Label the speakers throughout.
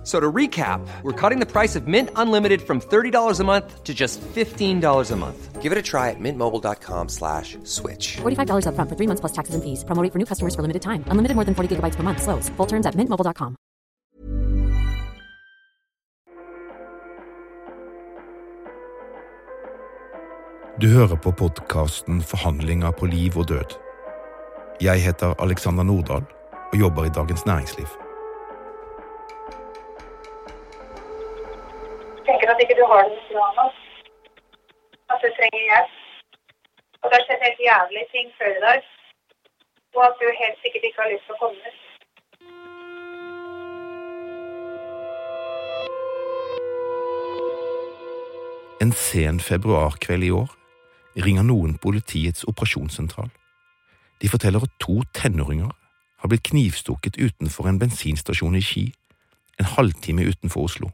Speaker 1: F- So to recap, we're cutting the price of Mint Unlimited from $30 a month to just $15 a month.
Speaker 2: Give it a try at mintmobile.com slash switch.
Speaker 3: $45 upfront for three months plus taxes and fees. Promo rate for new customers for limited time. Unlimited more than 40 gigabytes per month. Slows. Full terms at mintmobile.com.
Speaker 4: Du hører på podkasten Forhandlinger på liv og død. Jeg heter Alexander Nordahl og jobber i Dagens Næringsliv.
Speaker 5: Tenker at ikke du har det bra nok. At du trenger hjelp. Og det har skjedd helt jævlige ting før i dag. Og at du helt sikkert ikke har lyst til å komme ut.
Speaker 4: En sen februarkveld i år ringer noen politiets operasjonssentral. De forteller at to tenåringer har blitt knivstukket utenfor en bensinstasjon i Ski, en halvtime utenfor Oslo.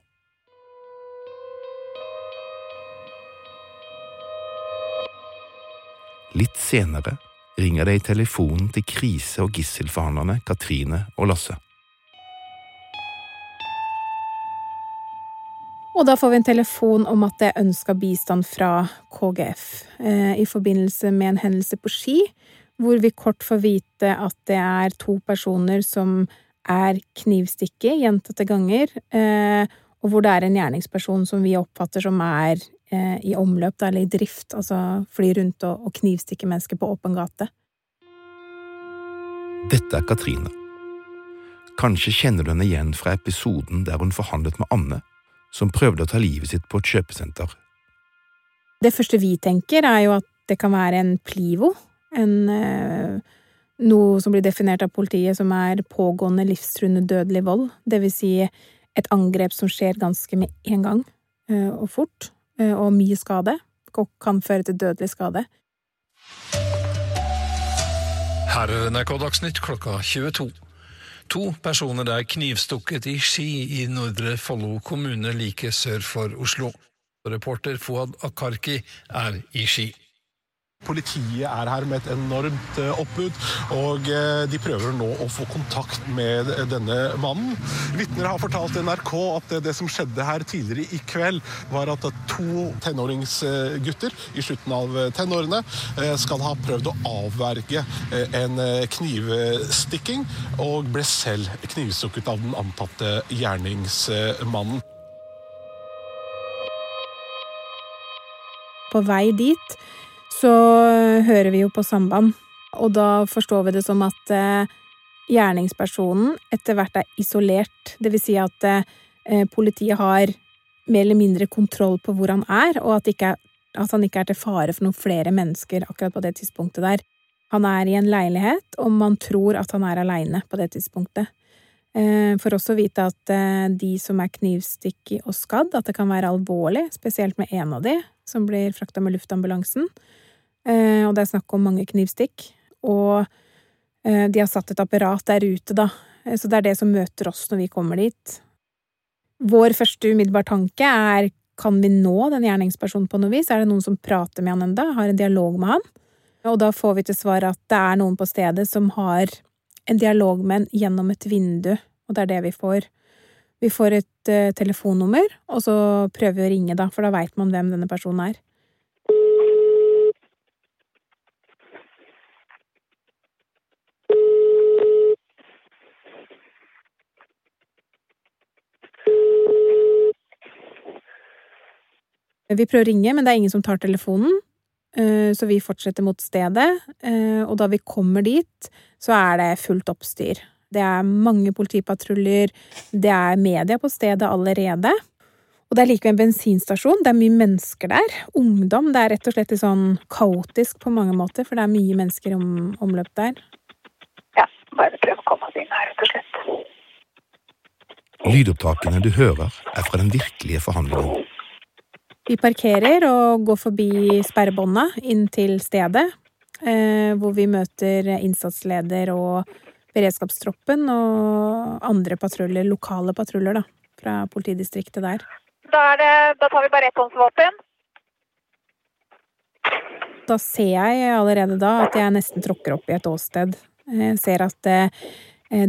Speaker 4: Litt senere ringer det i telefonen til krise- og gisselforhandlerne Katrine og Lasse.
Speaker 6: Og da får vi en telefon om at det er ønska bistand fra KGF eh, i forbindelse med en hendelse på Ski, hvor vi kort får vite at det er to personer som er knivstikket gjentatte ganger, eh, og hvor det er en gjerningsperson som vi oppfatter som er eh, i omløp, da, eller i drift, altså fly rundt og, og knivstikker mennesker på åpen gate.
Speaker 4: Dette er Katrine. Kanskje kjenner du henne igjen fra episoden der hun forhandlet med Anne, som prøvde å ta livet sitt på et kjøpesenter.
Speaker 6: Det første vi tenker, er jo at det kan være en plivo, en, eh, noe som blir definert av politiet som er pågående livstruende dødelig vold, det vil si et angrep som skjer ganske med en gang eh, og fort, og mye skade, kan føre til dødelig skade.
Speaker 7: Her er NRK Dagsnytt klokka 22. To personer er knivstukket i Ski i Nordre Follo kommune like sør for Oslo. Reporter Fouad Akarki er i Ski.
Speaker 8: Politiet er her med et enormt eh, oppbud, og eh, de prøver nå å få kontakt med denne mannen. Vitner har fortalt NRK at det som skjedde her tidligere i kveld, var at to tenåringsgutter i slutten av tenårene eh, skal ha prøvd å avverge en knivstikking, og ble selv knivstukket av den antatte gjerningsmannen.
Speaker 6: På vei dit så hører vi jo på samband, og da forstår vi det som at eh, gjerningspersonen etter hvert er isolert, det vil si at eh, politiet har mer eller mindre kontroll på hvor han er, og at, ikke, at han ikke er til fare for noen flere mennesker akkurat på det tidspunktet der. Han er i en leilighet, og man tror at han er aleine på det tidspunktet. Eh, For også å vite at de som er knivstikket og skadd, at det kan være alvorlig, spesielt med en av de, som blir frakta med luftambulansen. Eh, Og det er snakk om mange knivstikk. Og eh, de har satt et apparat der ute, da. Eh, Så det er det som møter oss når vi kommer dit. Vår første umiddelbare tanke er kan vi nå den gjerningspersonen på noe vis? Er det noen som prater med han enda, har en dialog med han? Og da får vi til svar at det er noen på stedet som har en dialog med en gjennom et vindu, og det er det vi får. Vi får et uh, telefonnummer, og så prøver vi å ringe, da, for da veit man hvem denne personen er. Vi prøver å ringe, men det er ingen som tar telefonen, eh, så vi fortsetter mot stedet, eh, og da vi kommer dit, så er det fullt oppstyr. Det er mange politipatruljer, det er media på stedet allerede. Og det er likevel en bensinstasjon, det er mye mennesker der. Ungdom. Det er rett og slett litt sånn kaotisk på mange måter, for det er mye mennesker i om, omløp der.
Speaker 5: Ja, bare prøv å komme oss inn her, rett og slett.
Speaker 4: Lydopptakene du hører, er fra den virkelige forhandlingen.
Speaker 6: Vi parkerer og går forbi sperrebåndet inn til stedet, eh, hvor vi møter innsatsleder og beredskapstroppen og andre patruljer, lokale patruljer, da, fra politidistriktet der.
Speaker 5: Da, det, da tar vi bare etthåndsvåpen.
Speaker 6: Da ser jeg allerede da at jeg nesten tråkker opp i et åsted. Jeg ser at det,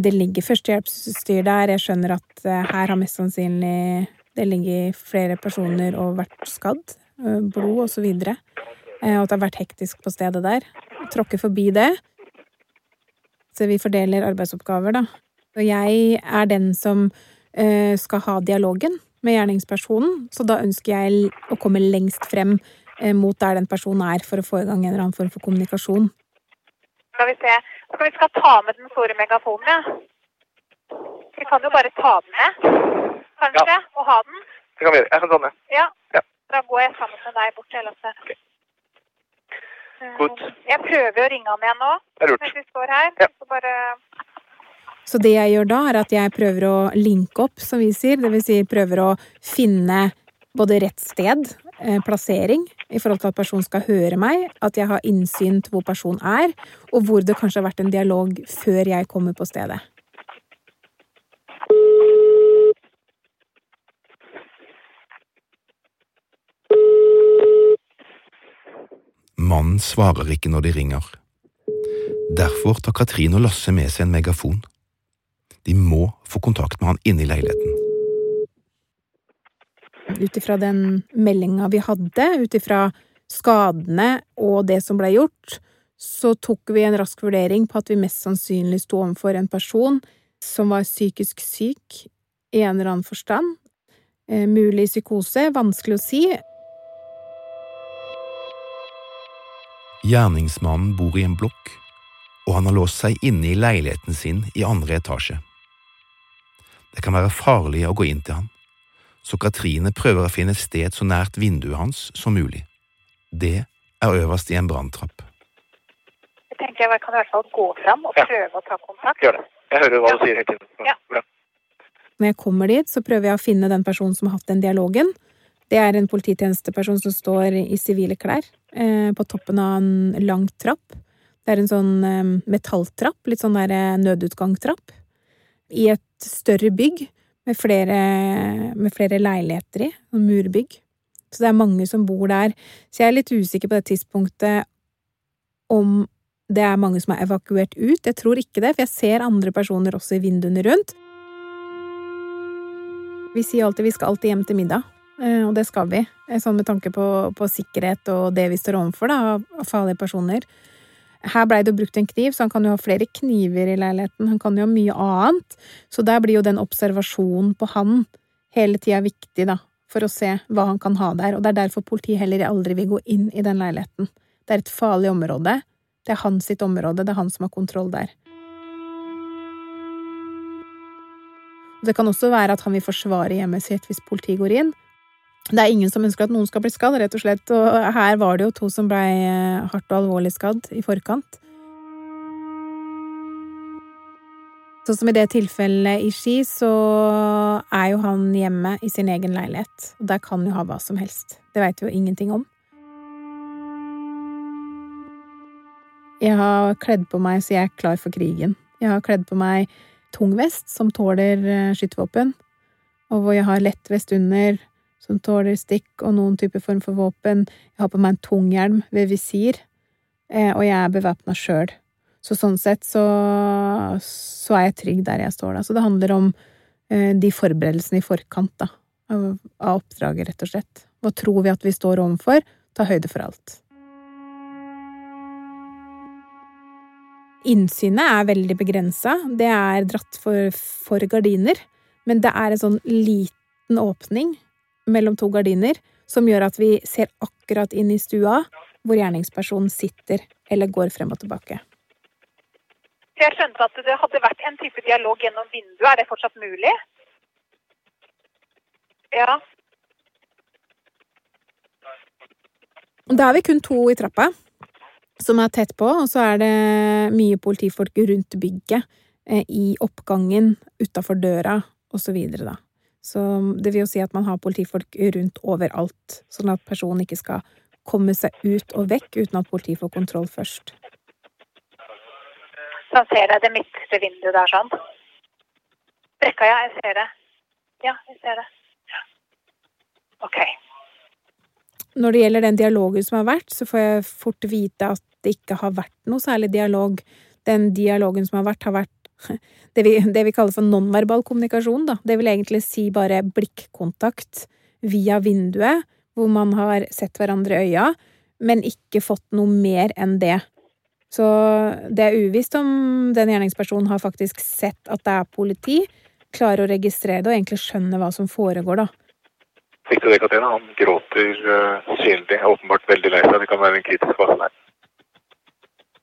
Speaker 6: det ligger førstehjelpsutstyr der, jeg skjønner at eh, her har mest sannsynlig det ligger flere personer og vært skadd, blod blod og så videre, eh, og at det har vært hektisk på stedet der. Tråkker forbi det. Så vi fordeler arbeidsoppgaver, da. Og jeg er den som skal ha dialogen med gjerningspersonen, så da ønsker jeg å komme lengst frem mot der den personen er, for å få i gang en eller annen form for kommunikasjon.
Speaker 5: Skal vi se Skal vi skal ta med den store megafonen, ja? Vi kan jo bare ta den med, kanskje,
Speaker 9: Ja.
Speaker 5: og ha den.
Speaker 9: Det kan vi gjøre. Jeg kan ta den med.
Speaker 5: Ja.
Speaker 9: Ja.
Speaker 5: Da går jeg sammen med deg bort til Lasse.
Speaker 9: Ok.
Speaker 5: Eh,
Speaker 9: Godt.
Speaker 5: Jeg prøver å ringe han igjen nå,
Speaker 9: Det er lurt.
Speaker 5: mens vi står her.
Speaker 9: Ja.
Speaker 5: Så bare
Speaker 6: Så det jeg gjør da, er at jeg prøver å linke opp, som vi sier. Det vil si prøver å finne både rett sted, eh, plassering, i forhold til at personen skal høre meg, at jeg har innsyn til hvor personen er, og hvor det kanskje har vært en dialog før jeg kommer på stedet.
Speaker 4: Mannen svarer ikke når de ringer. Derfor tar Katrin og Lasse med seg en megafon. De må få kontakt med han inne i leiligheten.
Speaker 6: Ut ifra den meldinga vi hadde, ut ifra skadene og det som blei gjort, så tok vi en rask vurdering på at vi mest sannsynlig sto overfor en person som var psykisk syk i en eller annen forstand. Eh, mulig psykose, vanskelig å si.
Speaker 4: Gjerningsmannen bor i en blokk, og han har låst seg inne i leiligheten sin i andre etasje. Det kan være farlig å gå inn til han, så Katrine prøver å finne et sted så nært vinduet hans som mulig. Det er øverst i en branntrapp.
Speaker 5: Jeg tenker jeg kan i hvert fall gå fram og
Speaker 9: Ja.
Speaker 5: prøve å ta kontakt.
Speaker 9: Gjør det. Jeg hører hva
Speaker 5: Ja.
Speaker 9: du sier hele tiden.
Speaker 5: Ja.
Speaker 9: Bra.
Speaker 6: Når jeg kommer dit, så prøver jeg å finne den personen som har hatt den dialogen. Det er en polititjenesteperson som står i sivile klær, eh, på toppen av en lang trapp. Det er en sånn eh, metalltrapp, litt sånn der eh, nødutgangstrapp, i et større bygg med flere, med flere leiligheter i, noen murbygg. Så det er mange som bor der. Så jeg er litt usikker på det tidspunktet om det er mange som er evakuert ut. Jeg tror ikke det, for jeg ser andre personer også i vinduene rundt. Vi sier alltid vi skal alltid hjem til middag, og det skal vi. eh, Sånn med tanke på, på sikkerhet og det vi står overfor av farlige personer. Her blei det brukt en kniv, så han kan jo ha flere kniver i leiligheten. Han kan jo ha mye annet. Så der blir jo den observasjonen på han hele tida viktig, da, for å se hva han kan ha der. Og det er derfor politiet heller aldri vil gå inn i den leiligheten. Det er et farlig område. Det er hans sitt område, det er han som har kontroll der. Det kan også være at han vil forsvare hjemmet sitt hvis politiet går inn. Det er ingen som ønsker at noen skal bli skadd, rett og slett, og her var det jo to som blei eh, hardt og alvorlig skadd i forkant. Sånn som i det tilfellet i Ski, så er jo han hjemme i sin egen leilighet, og der kan jo ha hva som helst. Det veit vi jo ingenting om. Jeg har kledd på meg så jeg er klar for krigen. Jeg har kledd på meg tung vest som tåler eh, skytevåpen, og hvor jeg har lett vest under som tåler stikk og noen typer form for våpen. Jeg har på meg en tunghjelm ved visir, eh, og jeg er bevæpna sjøl. Så sånn sett så, så er jeg trygg der jeg står da. Så det handler om eh, de forberedelsene i forkant da, av oppdraget, rett og slett. Hva tror vi at vi står overfor? Ta høyde for alt. Innsynet er veldig begrensa. Det er dratt for, for gardiner, men det er en sånn liten åpning mellom to gardiner som gjør at vi ser akkurat inn i stua hvor gjerningspersonen sitter eller går frem og tilbake.
Speaker 5: Jeg skjønte at det hadde vært en type dialog gjennom vinduet. Er det fortsatt mulig? Ja.
Speaker 6: Da er vi kun to i trappa som er tett på, og så er det mye politifolk rundt bygget, eh, i oppgangen, utafor døra, videre, da. Så det vil jo si at man har politifolk rundt overalt, sånn at personen ikke skal komme seg ut og vekk uten at politiet får kontroll først.
Speaker 5: Da ser jeg det midtre vinduet der sånn. Brekka, ja, jeg ser det. Ja, jeg ser det. Ja. OK.
Speaker 6: Når det gjelder den dialogen som har vært, så får jeg fort vite at det ikke har vært noe særlig dialog. Den dialogen som har vært, har vært det vi, det vi kaller for nonverbal kommunikasjon, da. Det vil egentlig si bare blikkontakt via vinduet, hvor man har sett hverandre i øya, men ikke fått noe mer enn det. Så det er uvisst om den gjerningspersonen har faktisk sett at det er politi, klarer å registrere det og egentlig skjønner hva som foregår, da.
Speaker 9: Fikk det, Katrine? Han gråter uh, synlig, er åpenbart veldig lei seg. Det kan være en kritisk fase der.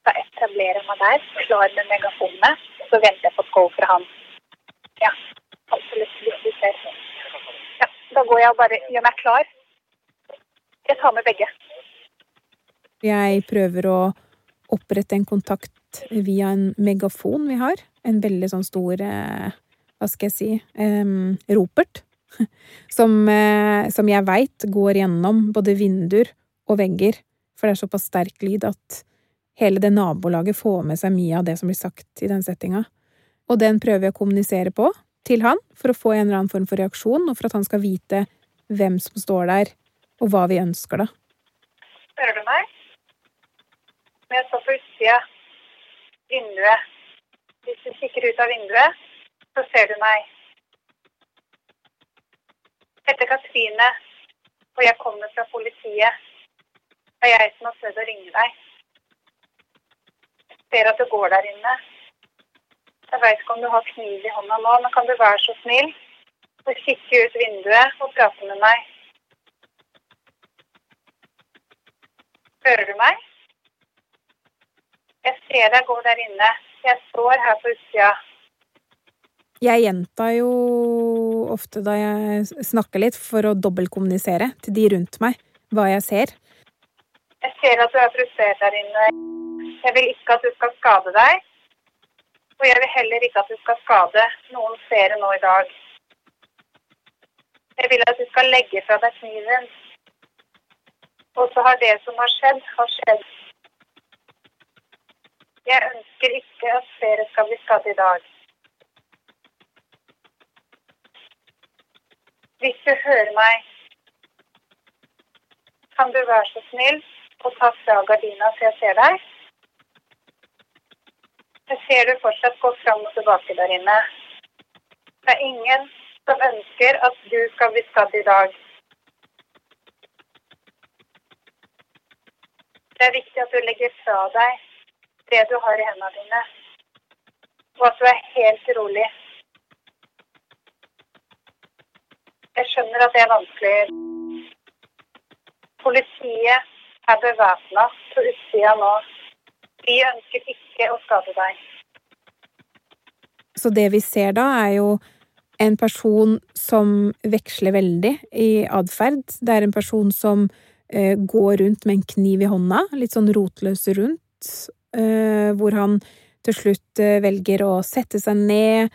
Speaker 5: Da etablerer man der, klar med megafonene, så venter jeg på et fra han. Ja, absolutt. Hvis du ser. Ja, da går jeg og bare gjør meg klar. Jeg tar med begge.
Speaker 6: Jeg prøver å opprette en kontakt via en megafon vi har. En veldig sånn stor eh, Hva skal jeg si um, ropert. Som, eh, som jeg veit går gjennom både vinduer og vegger. For det er såpass sterk lyd at hele det nabolaget får med seg mye av det som blir sagt i den settinga. Og den prøver jeg å kommunisere på til han, for å få en eller annen form for reaksjon, og for at han skal vite hvem som står der, og hva vi ønsker, da.
Speaker 5: Hører du meg? Når jeg står på utsida vinduet Hvis du kikker ut av vinduet, så ser du meg. Heter Katrine, og jeg kommer fra politiet. Det er jeg som har prøvd å ringe deg. Ser at du går der inne. Jeg veit ikke om du har kniv i hånda nå, men kan du være så snill å kikke ut vinduet og prate med meg? Hører du meg? Jeg ser deg gå der inne. Jeg står her på utsida.
Speaker 6: Jeg gjentar jo ofte da jeg snakker litt, for å dobbeltkommunisere til de rundt meg hva jeg ser.
Speaker 5: Jeg ser at du er frustrert der inne. Jeg vil ikke at du skal skade deg. Og jeg vil heller ikke at du skal skade noen seere nå i dag. Jeg vil at du skal legge fra deg kniven. Og så har det som har skjedd, har skjedd. Jeg ønsker ikke at flere skal bli skadd i dag. Hvis du hører meg, kan du være så snill å ta fra gardina så jeg ser deg? Jeg ser du fortsatt går fram og tilbake der inne. Det er ingen som ønsker at du skal bli skadd i dag. Det er viktig at du legger fra deg det du har i hendene dine, og at du er helt rolig. Jeg skjønner at det er vanskelig. Politiet er bevæpna på utsida nå. Vi ønsker ikke å skade deg.
Speaker 6: Så det vi ser da, er jo en person som veksler veldig i atferd. Det er en person som eh, går rundt med en kniv i hånda, litt sånn rotløs rundt, eh, hvor han til slutt eh, velger å sette seg ned,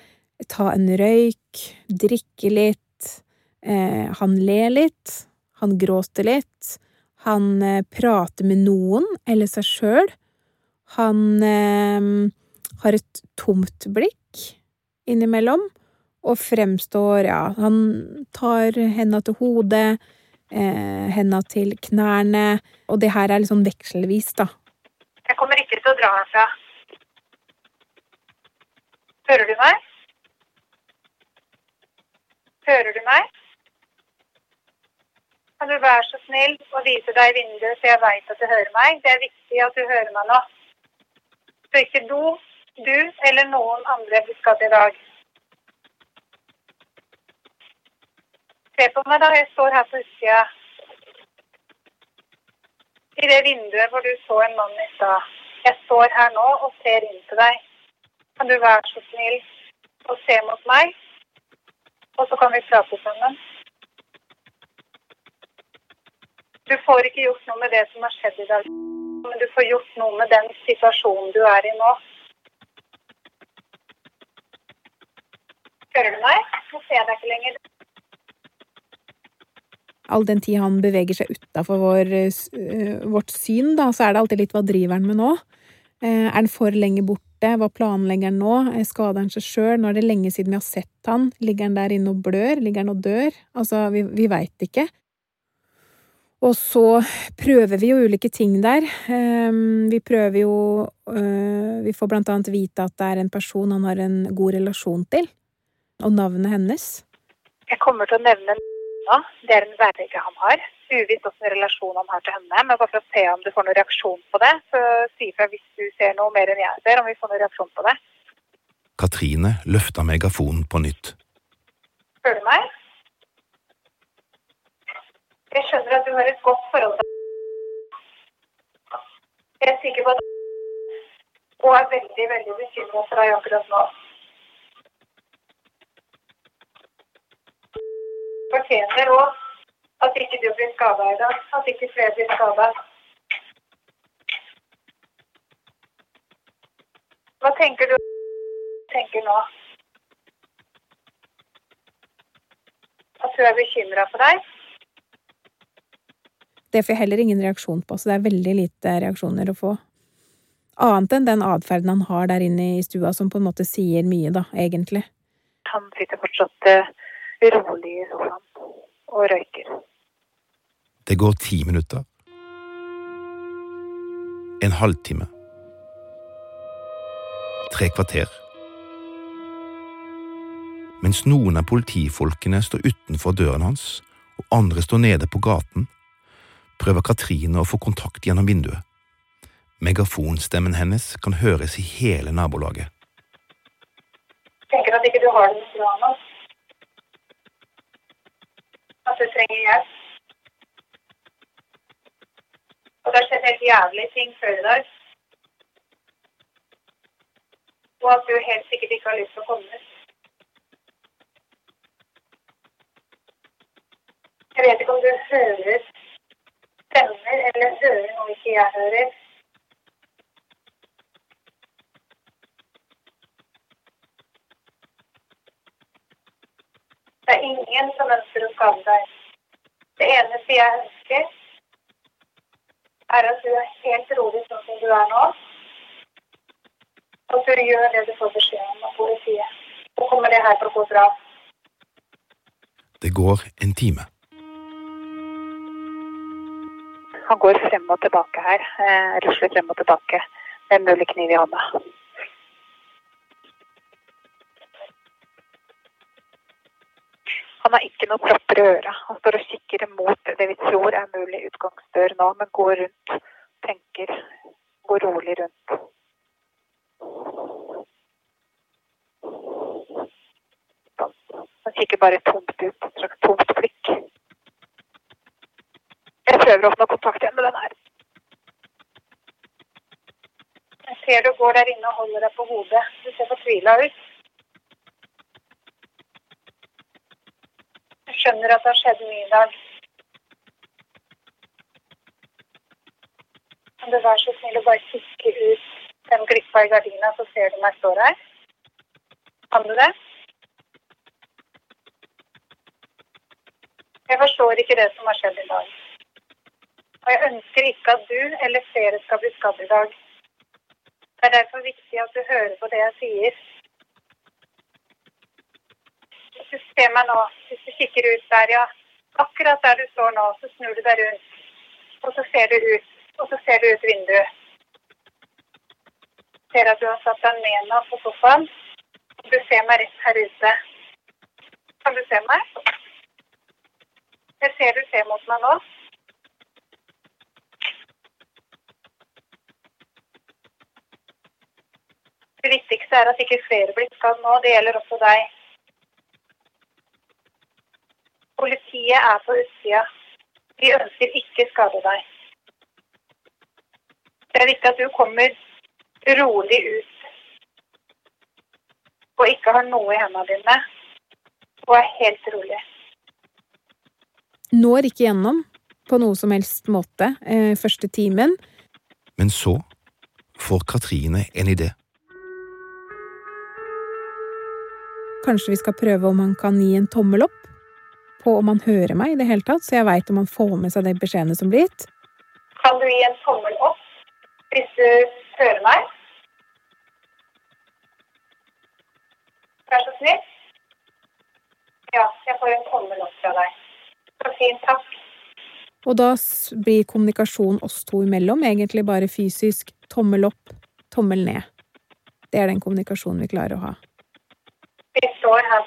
Speaker 6: ta en røyk, drikke litt. Eh, han ler litt, han gråter litt, han eh, prater med noen eller seg sjøl. Han eh, har et tomt blikk innimellom, og fremstår, ja, han tar henda til hodet, eh, henda til knærne, og det her er litt sånn vekselvis, da.
Speaker 5: Jeg kommer ikke til å dra herfra. Hører du meg? Hører du meg? Kan du være så snill å vise deg i vinduet, så jeg veit at du hører meg? Det er viktig at du hører meg nå. Så ikke du, du eller noen andre blir skadd i dag. Se på meg, da. Jeg står her på utsida. I det vinduet hvor du så en mann i stad. Jeg står her nå og ser inn til deg. Kan du være så snill å se mot meg? Og så kan vi prate sammen. Du får ikke gjort noe med det som har skjedd i dag, men du får gjort noe med den situasjonen du er i nå. Hører du meg? Nå ser jeg deg ikke lenger.
Speaker 6: All den tid han beveger seg utafor vår, eh, vårt syn, da, så er det alltid litt hva driver han med nå? Eh, er han for lenge borte? hva planlegger han nå, skader han seg sjøl, nå er det lenge siden vi har sett han, ligger han der inne og blør, ligger han og dør, altså, vi, vi veit ikke. Og så prøver vi jo ulike ting der. Um, vi prøver jo uh, Vi får blant annet vite at det er en person han har en god relasjon til, og navnet hennes.
Speaker 5: Jeg kommer til å nevne Nina. Det er en værlegge han har. Uvisst hvilken relasjon han har til henne. Men bare for å se om du får noen reaksjon på det, så si ifra hvis du ser noe mer enn jeg ser, om vi får noen reaksjon på det.
Speaker 4: Katrine løfta megafonen på nytt.
Speaker 5: Hører du meg? Jeg skjønner at du har et godt forhold til Jeg er sikker på at og er veldig, veldig bekymret for deg akkurat nå. Fortjener òg at ikke du blir skada i dag. At ikke flere blir skada. Hva tenker du tenker nå? At hun er bekymra for deg?
Speaker 6: Det får jeg heller ingen reaksjon på, så det er veldig lite reaksjoner å få. Annet enn den atferden han har der inne i stua, som på en måte sier mye, da, egentlig.
Speaker 5: Han sitter fortsatt uh, rolig i sofaen og røyker.
Speaker 4: Det går ti minutter. En halvtime. Tre kvarter. Mens noen av politifolkene står utenfor døren hans, og andre står nede på gaten, prøver Katrine å få kontakt gjennom vinduet. Megafonstemmen hennes kan høres i hele nabolaget.
Speaker 5: Tenker at ikke du har det bra nå. At du trenger hjelp. Og det har skjedd helt jævlige ting før i dag. Og at du helt sikkert ikke har lyst til å komme. Jeg vet ikke om du hører stemmer eller hører noe ikke jeg hører. Det er ingen som ønsker å skade deg. Det eneste jeg ønsker, er at du er helt rolig sånn som du er nå. Og at gjør det du får beskjed om av politiet. Så kommer det her til å gå bra.
Speaker 4: Det går en time.
Speaker 5: Han går frem og tilbake her. Eh, rusler frem og tilbake med en mulig kniv i hånda. Han har ikke noe propper i øra. Han står og kikker mot det vi tror er mulig utgangsdør nå, men går rundt, tenker, går rolig rundt. Han kikker bare tomt ut, et slags tomt blikk. Jeg prøver å få kontakt igjen med den her. Jeg ser du går der inne og holder deg på hodet. Du ser fortvila ut. Jeg skjønner at det har skjedd mye i dag. Kan du være så snill å bare kikke ut den glippa i gardina, så ser du meg står her? Kan du det? Jeg forstår ikke det som har skjedd i dag. Og jeg ønsker ikke at du eller flere skal bli skadd i dag. Det er derfor viktig at du hører på det jeg sier. Hvis du ser meg nå, hvis du kikker ut der, ja, akkurat der du står nå, så snur du deg rundt. Og så ser du ut, og så ser du ut vinduet. Ser at du har satt deg ned nå på sofaen. Du ser meg rett her ute. Kan du se meg? Jeg ser du ser mot meg nå. Det viktigste er at ikke flere blir skadd nå. Det gjelder også deg. Politiet er på utsida. De ønsker ikke skade deg. Det er viktig at du kommer rolig ut og ikke har noe i hendene dine og er helt rolig.
Speaker 6: Når ikke gjennom på noe som helst måte eh, første timen.
Speaker 4: Men så får Katrine en idé.
Speaker 6: Kanskje vi skal prøve om han kan gi en tommel opp? På om han hører meg i det hele tatt, så jeg veit om han får med seg de beskjedene som blir gitt.
Speaker 5: Kan du gi en tommel opp hvis du hører meg? Vær så snill. Ja, jeg får en tommel opp fra deg. Så fint, takk.
Speaker 6: Og da blir kommunikasjon oss to imellom egentlig bare fysisk tommel opp, tommel ned. Det er den kommunikasjonen vi klarer å ha.
Speaker 5: Vi står her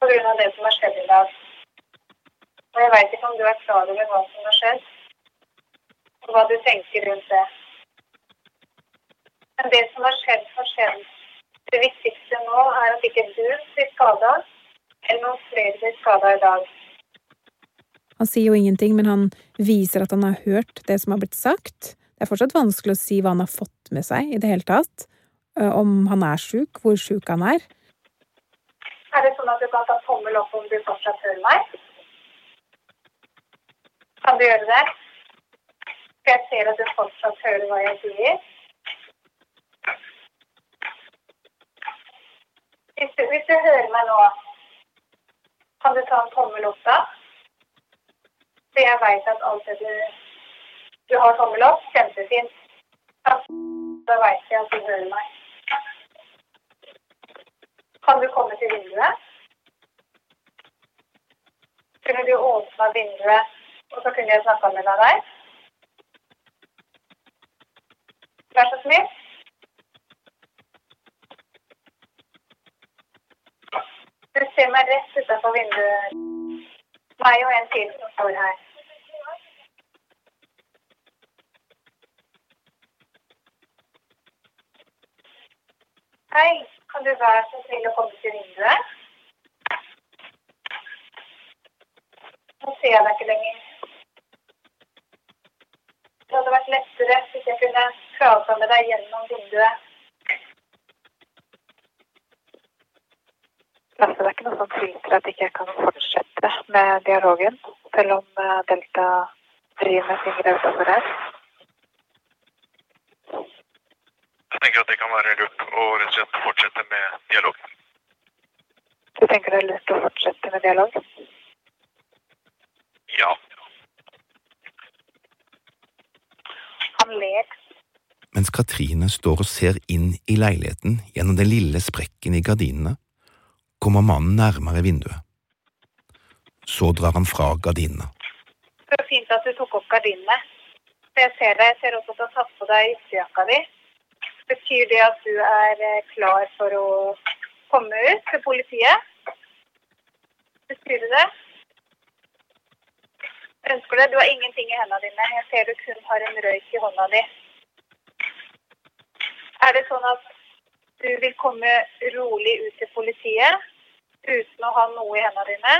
Speaker 5: på grunn av det som har skjedd i dag. Og jeg veit ikke om du er klar over hva som har skjedd, og hva du tenker rundt det. Men det som har skjedd, har skjedd. Det viktigste nå er at ikke du blir skada, eller noen flere blir skada i dag.
Speaker 6: Han sier jo ingenting, men han viser at han har hørt det som har blitt sagt. Det er fortsatt vanskelig å si hva han har fått med seg i det hele tatt. Eh, Om han er sjuk, hvor sjuk han er.
Speaker 5: Er det sånn at du kan ta tommel opp om du fortsatt hører meg? Kan du gjøre det? For jeg ser at du fortsatt hører hva jeg sier. Hvis du, hvis du hører meg nå, kan du ta en tommel opp da? For jeg veit at alt det du Du har tommel opp, kjempefint. Da veit jeg at du hører meg. Kan du komme til vinduet? Kunne du åpna vinduet, og så kunne jeg snakka med deg? Vær så snill. Du ser meg rett utenfor vinduet. Meg og en til som står her. Hei, kan du være så snill å komme til vinduet? Nå ser jeg deg ikke lenger. Det hadde vært lettere hvis jeg kunne prate med deg gjennom vinduet.
Speaker 10: Det er ikke noe som tilsier at ikke jeg kan fortsette med dialogen, selv om eh, Delta driver med ting utenfor her.
Speaker 9: Jeg tenker at det kan være lurt å rett og slett fortsette med dialog.
Speaker 10: Du tenker det er lurt å fortsette med dialog?
Speaker 9: Ja.
Speaker 10: Han ler.
Speaker 4: Mens Katrine står og ser inn i leiligheten gjennom den lille sprekken i gardinene, kommer mannen nærmere vinduet. Så drar han fra gardinene.
Speaker 5: Det var fint at du tok opp gardinene. For jeg ser deg. Jeg ser også at du har tatt på deg ytterjakka di. Betyr det at du er eh, klar for å komme ut til politiet? Det det? Ønsker det? Du har ingenting i hendene dine. Jeg ser du kun har en røyk i hånda di. Er det sånn at du vil komme rolig ut til politiet uten å ha noe i hendene dine,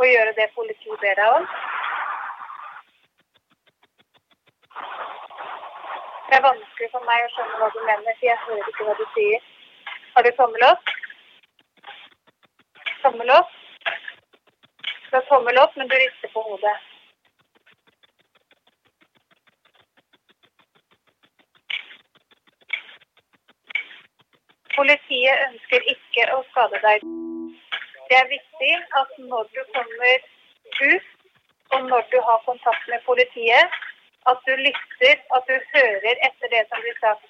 Speaker 5: og gjøre det politiet ber deg om? Det er vanskelig for meg å skjønne hva du mener, for jeg hører ikke hva du sier. Har du tommel opp? Tommel opp? Har tommel opp, men du rister på hodet. Politiet ønsker ikke å skade deg. Det er viktig at når du kommer ut, og når du har kontakt med politiet, at du lytter, at du hører etter det som blir sagt.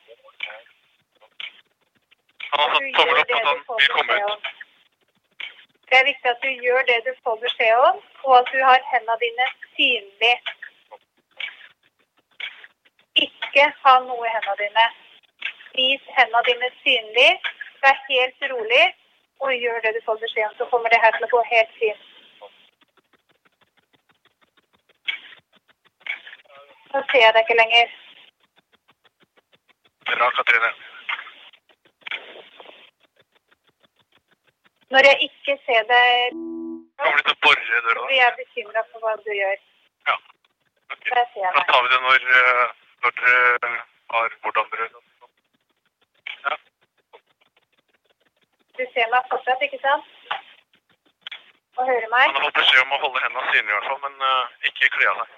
Speaker 9: Han har
Speaker 5: tatt
Speaker 9: satt tommel opp at han vil komme ut.
Speaker 5: Det er viktig at du gjør det du får beskjed om, og at du har hendene dine synlig. Ikke ha noe i hendene dine. Vis hendene dine synlig. Vær helt rolig og gjør det du får beskjed om, så kommer det her til å gå helt fint. Nå ser jeg deg ikke lenger.
Speaker 9: Bra, Katrine.
Speaker 5: Når jeg ikke ser deg,
Speaker 9: Kommer du til å bore i døra?
Speaker 5: blir jeg bekymra for hva du gjør.
Speaker 9: Ja.
Speaker 5: Okay.
Speaker 9: Da tar vi det når, eh, når dere har hvordan dere Ja.
Speaker 5: Du ser meg fortsatt, ikke sant? Og hører meg?
Speaker 9: Han har fått beskjed om å holde hendene synlige i hvert fall, men uh, ikke kle av seg.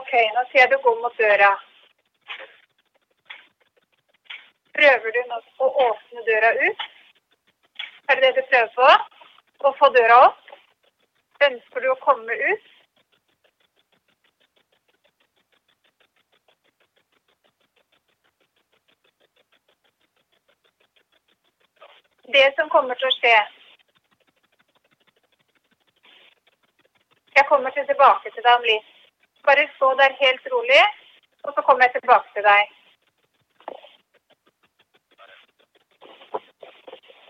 Speaker 5: Ok, nå ser jeg du går mot døra. prøver du nå å åpne døra ut. Er det det du prøver på? Å få døra opp? Ønsker du å komme ut? Det som kommer til å skje Jeg kommer tilbake til deg om litt. Bare stå der helt rolig, og så kommer jeg tilbake til deg.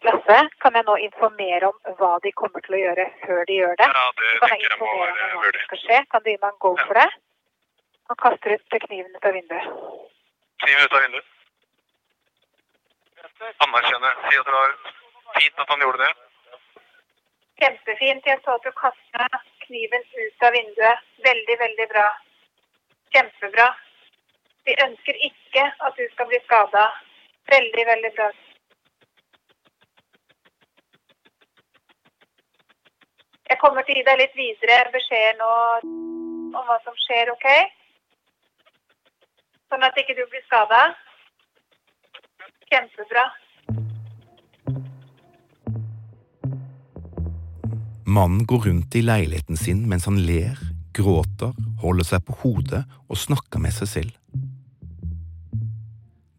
Speaker 10: Lasse, kan jeg nå informere om hva de kommer til å gjøre før de gjør det?
Speaker 9: Ja, det
Speaker 10: kan
Speaker 9: tenker
Speaker 10: jeg
Speaker 9: jeg må være
Speaker 10: om hva som
Speaker 9: vurdert.
Speaker 10: skal skje? Kan du gi meg en go for det? Han kaster ut kniven ut av vinduet.
Speaker 9: Kniven ut av vinduet. Anerkjenne. Si at det var fint at han gjorde det.
Speaker 5: Kjempefint. Jeg så at du kasta kniven ut av vinduet. Veldig, veldig bra. Kjempebra. Vi ønsker ikke at du skal bli skada. Veldig, veldig bra. Jeg kommer til å gi deg litt videre beskjed nå om hva som skjer, OK? Sånn at ikke du blir skada. Kjempebra.
Speaker 4: Mannen går rundt i leiligheten sin mens han ler, gråter, holder seg på hodet og snakker med seg selv.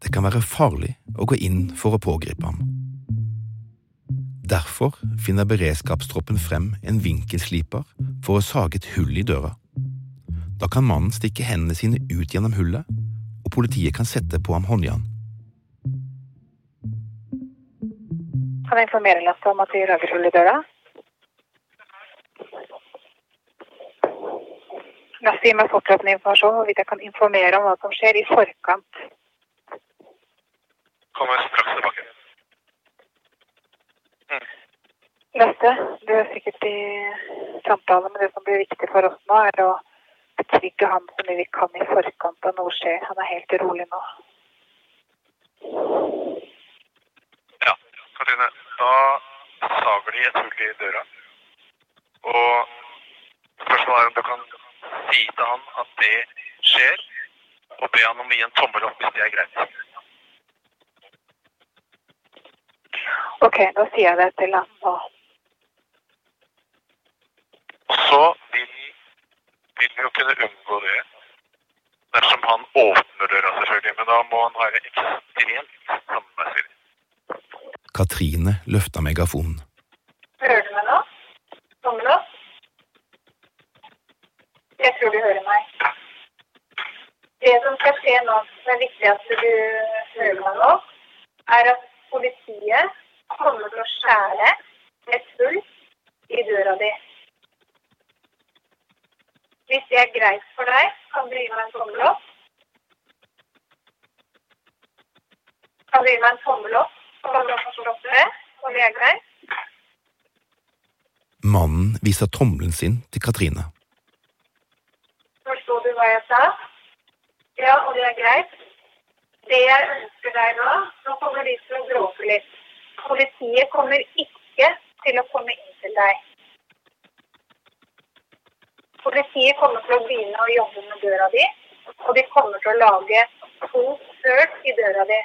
Speaker 4: Det kan være farlig å gå inn for å pågripe ham. Derfor finner beredskapstroppen frem en vinkelsliper for å sage et hull i døra. Da kan mannen stikke hendene sine ut gjennom hullet, og politiet kan sette på ham håndjern.
Speaker 10: Kan jeg informere Lasse om at de lager hull i døra? Lasse gir meg fortløpende informasjon hvorvidt jeg kan informere om hva som skjer i forkant.
Speaker 9: Kommer straks tilbake.
Speaker 10: Du er sikkert i samtale, men det som blir viktig for oss nå, er å betrygge ham så mye vi kan i forkant av noe skjer. Han er helt rolig nå.
Speaker 9: Ja, Katrine. Da sager de et hull i døra. Og spørsmålet er om du kan si til han at det skjer, og be han om å gi en tommel opp hvis det er greit.
Speaker 10: Ok, da sier jeg det til han nå.
Speaker 9: Og så vil, vil vi jo kunne unngå det dersom han åpner døra, selvfølgelig. Men da må han være ekstremt samarbeidsvillig.
Speaker 4: Katrine løfter megafonen.
Speaker 5: Hører du meg nå? Tommel opp? Jeg tror du hører meg. Det som skal skje nå, som er viktig at du hører meg nå, er at politiet kommer til å skjære et hull i døra di. Hvis det er greit for deg, kan du gi meg en tommel opp. Kan du gi meg en tommel opp? Kan du forstå det? Om det er greit?
Speaker 4: Mannen viser tommelen sin til Katrine.
Speaker 5: Forstår du hva jeg sa? Ja, og det er greit. Det jeg ønsker deg nå, nå kommer de til å gråte litt. Politiet kommer ikke til å komme inn til deg. Politiet kommer til å begynne å jobbe med døra di, og de kommer til å lage to søk i døra di.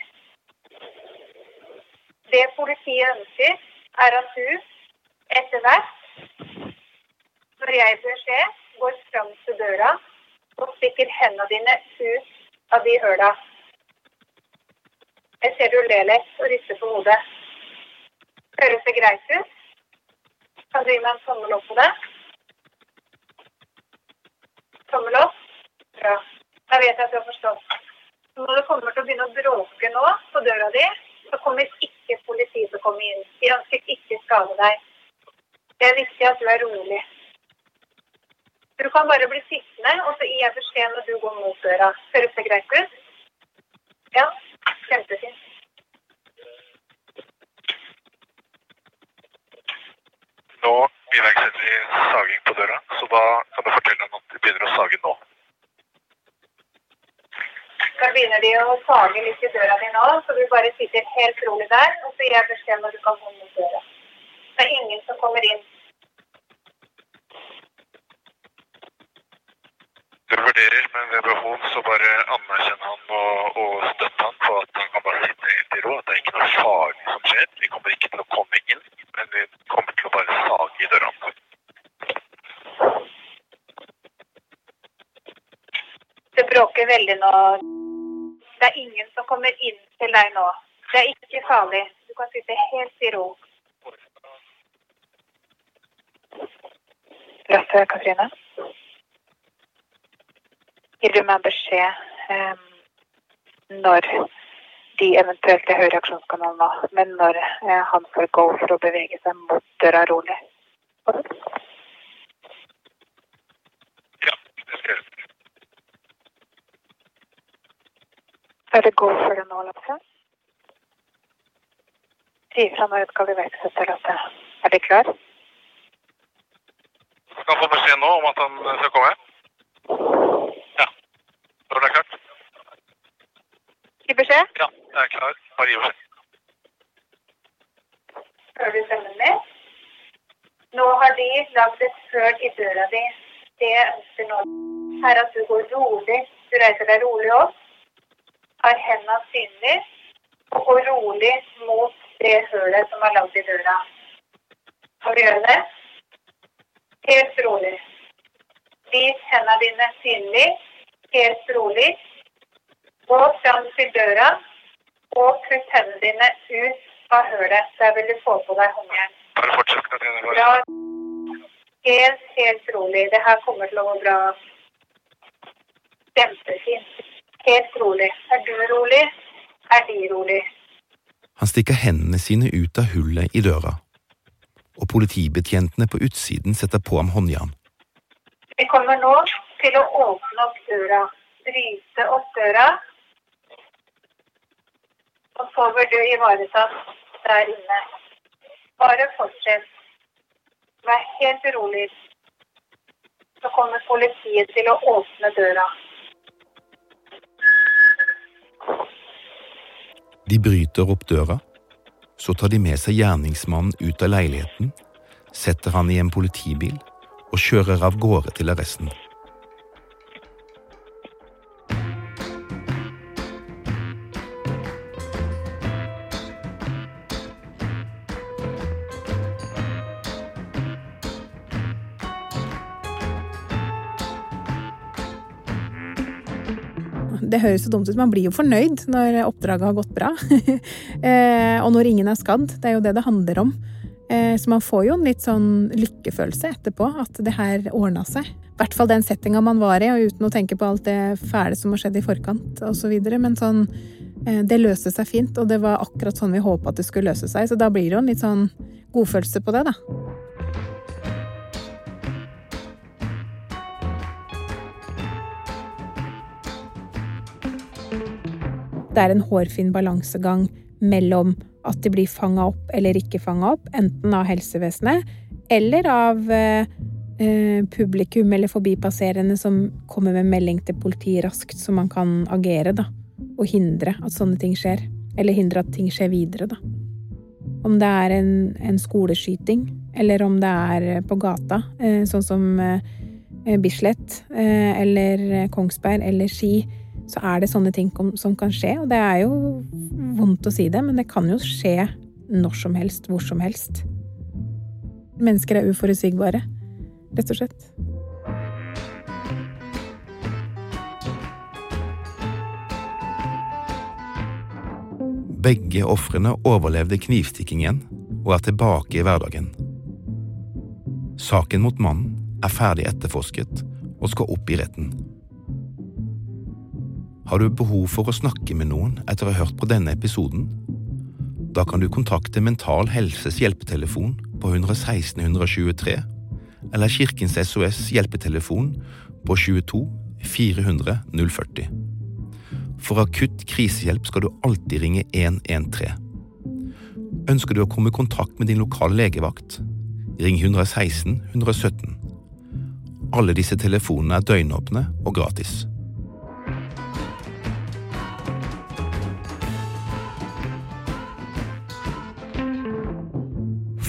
Speaker 5: Det politiet ønsker, er at du etter hvert, når jeg beskjed, går fram til døra og stikker hendene dine ut av de høla. Jeg ser du ler litt og rister på hodet. Høres det greit ut? Kan du gi meg en tommel opp på det? Tommel opp? Bra. Da vet jeg at du har forstått. Når du kommer til å begynne å bråke nå på døra di, så kommer ikke politiet til å komme inn. De ønsker ikke skade deg. Det er viktig at du er rolig. Du kan bare bli sittende, og så gir jeg beskjed når du går mot døra. Høres det greit ut? Ja, kjempefint.
Speaker 9: Nå iverksetter de saging på døra, så da kan du fortelle dem at de begynner å sage nå.
Speaker 5: Da begynner de å sage litt i døra di nå, så du bare sitter helt rolig der, og så gir jeg beskjed når du kan komme mot døra. Det er ingen som kommer inn.
Speaker 9: Du vurderer, men ved behov så bare anerkjenn han og, og støtt for at han kan bare sitte helt i ro. At det er ikke noe farlig som skjer. Vi kommer ikke til å komme inn, men vi kommer til å bare sage i døra.
Speaker 5: Det bråker veldig nå. Det er ingen som kommer inn til deg nå. Det er ikke farlig. Du kan sitte helt i ro.
Speaker 10: Lasse, Katrine. Gir du meg beskjed eh, når de eventuelt er høyreaksjonskanalen nå, men når eh, han får gå for å bevege seg mot døra rolig?
Speaker 9: Ja, det skal jeg.
Speaker 10: Er det gå for det nå, Lasse? Si ifra når du skal iverksette, Lasse. Er de klar?
Speaker 9: Skal få beskjed nå om at han skal komme? Ja. Når det er klart?
Speaker 5: Gi beskjed.
Speaker 9: Ja, jeg er klar. Bare gi meg.
Speaker 5: Hører du stemmen min? Nå har de lagd et høl i døra di. Det ønsker nå, er at du går rolig. Du reiser deg rolig opp, har hendene synlig og går rolig mot det hølet som er lagd i døra. Kan du gjøre det? Helt rolig. Vis hendene dine synlig, helt rolig. Gå fram til døra og putt hendene dine ut av hølet. Der vil du få på deg håndjern.
Speaker 9: Bare fortsett, Katrine. Bare.
Speaker 5: Bra. Helt, helt rolig. Det her kommer til å gå bra. Kjempefint. Helt rolig. Er du rolig, er de rolig.
Speaker 4: Han stikker hendene sine ut av hullet i døra, og politibetjentene på utsiden setter på ham håndjern.
Speaker 5: Vi kommer nå til å åpne opp døra. Bryte opp døra. Og så blir du ivaretatt der inne. Bare fortsett. Vær helt rolig. Så kommer politiet til å åpne døra.
Speaker 4: De bryter opp døra, så tar de med seg gjerningsmannen ut av leiligheten, setter han i en politibil og kjører av gårde til arresten.
Speaker 6: Det høres så dumt ut. Man blir jo fornøyd når oppdraget har gått bra. eh, og når ingen er skadd. Det er jo det det handler om. Eh, så man får jo en litt sånn lykkefølelse etterpå, at det her ordna seg. I hvert fall den settinga man var i, og uten å tenke på alt det fæle som har skjedd i forkant osv. Men sånn eh, Det løste seg fint, og det var akkurat sånn vi håpa at det skulle løse seg. Så da blir det jo en litt sånn godfølelse på det, da. Det er en hårfin balansegang mellom at de blir fanga opp eller ikke fanga opp, enten av helsevesenet eller av eh, eh, publikum eller forbipasserende som kommer med melding til politiet raskt, så man kan agere, da. Og hindre at sånne ting skjer. Eller hindre at ting skjer videre, da. Om det er en, en skoleskyting, eller om det er på gata, eh, sånn som eh, Bislett, eh, eller Kongsberg, eller Ski så er det sånne ting som kan skje. Og det er jo vondt å si det, men det kan jo skje når som helst, hvor som helst. Mennesker er uforutsigbare, rett og slett.
Speaker 4: Begge ofrene overlevde knivstikkingen og er tilbake i hverdagen. Saken mot mannen er ferdig etterforsket og skal opp i retten. Har du behov for å snakke med noen etter å ha hørt på denne episoden? Da kan du kontakte Mental Helses hjelpetelefon på 116 123 eller Kirkens SOS hjelpetelefon på 22 400 040. For akutt krisehjelp skal du alltid ringe 113. Ønsker du å komme i kontakt med din lokale legevakt? Ring 116 117. Alle disse telefonene er døgnåpne og gratis.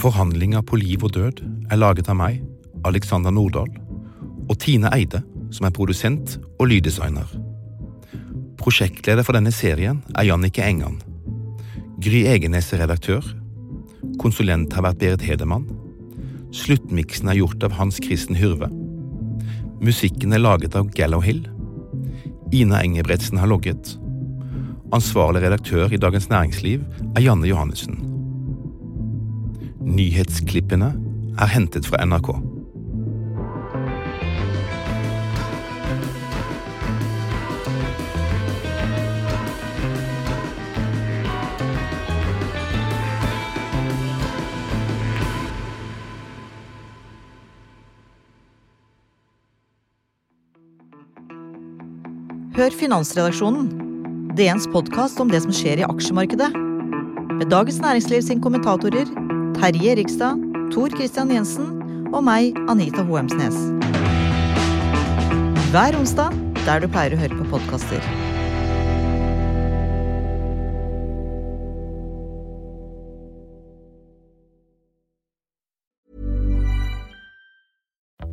Speaker 4: Forhandlinger på liv og død er laget av meg, Alexander Nordahl, og Tine Eide, som er produsent og lyddesigner. Prosjektleder for denne serien er Jannike Engan. Gry Egenes er redaktør. Konsulent har vært Berit Hedemann. Sluttmiksen er gjort av Hans Kristen Hyrve. Musikken er laget av Gallow Hill. Ina Engebretsen har logget. Ansvarlig redaktør i Dagens Næringsliv er Janne Johannessen. Nyhetsklippene er hentet fra NRK.
Speaker 11: Hør Finansredaksjonen, DNs podkast om det som skjer i aksjemarkedet. Med Dagens Næringsliv sin kommentatorer Terje Rikstad, Tor Christian Jensen og meg, Anita Hoemsnes. Hver onsdag der du pleier å høre på podkaster.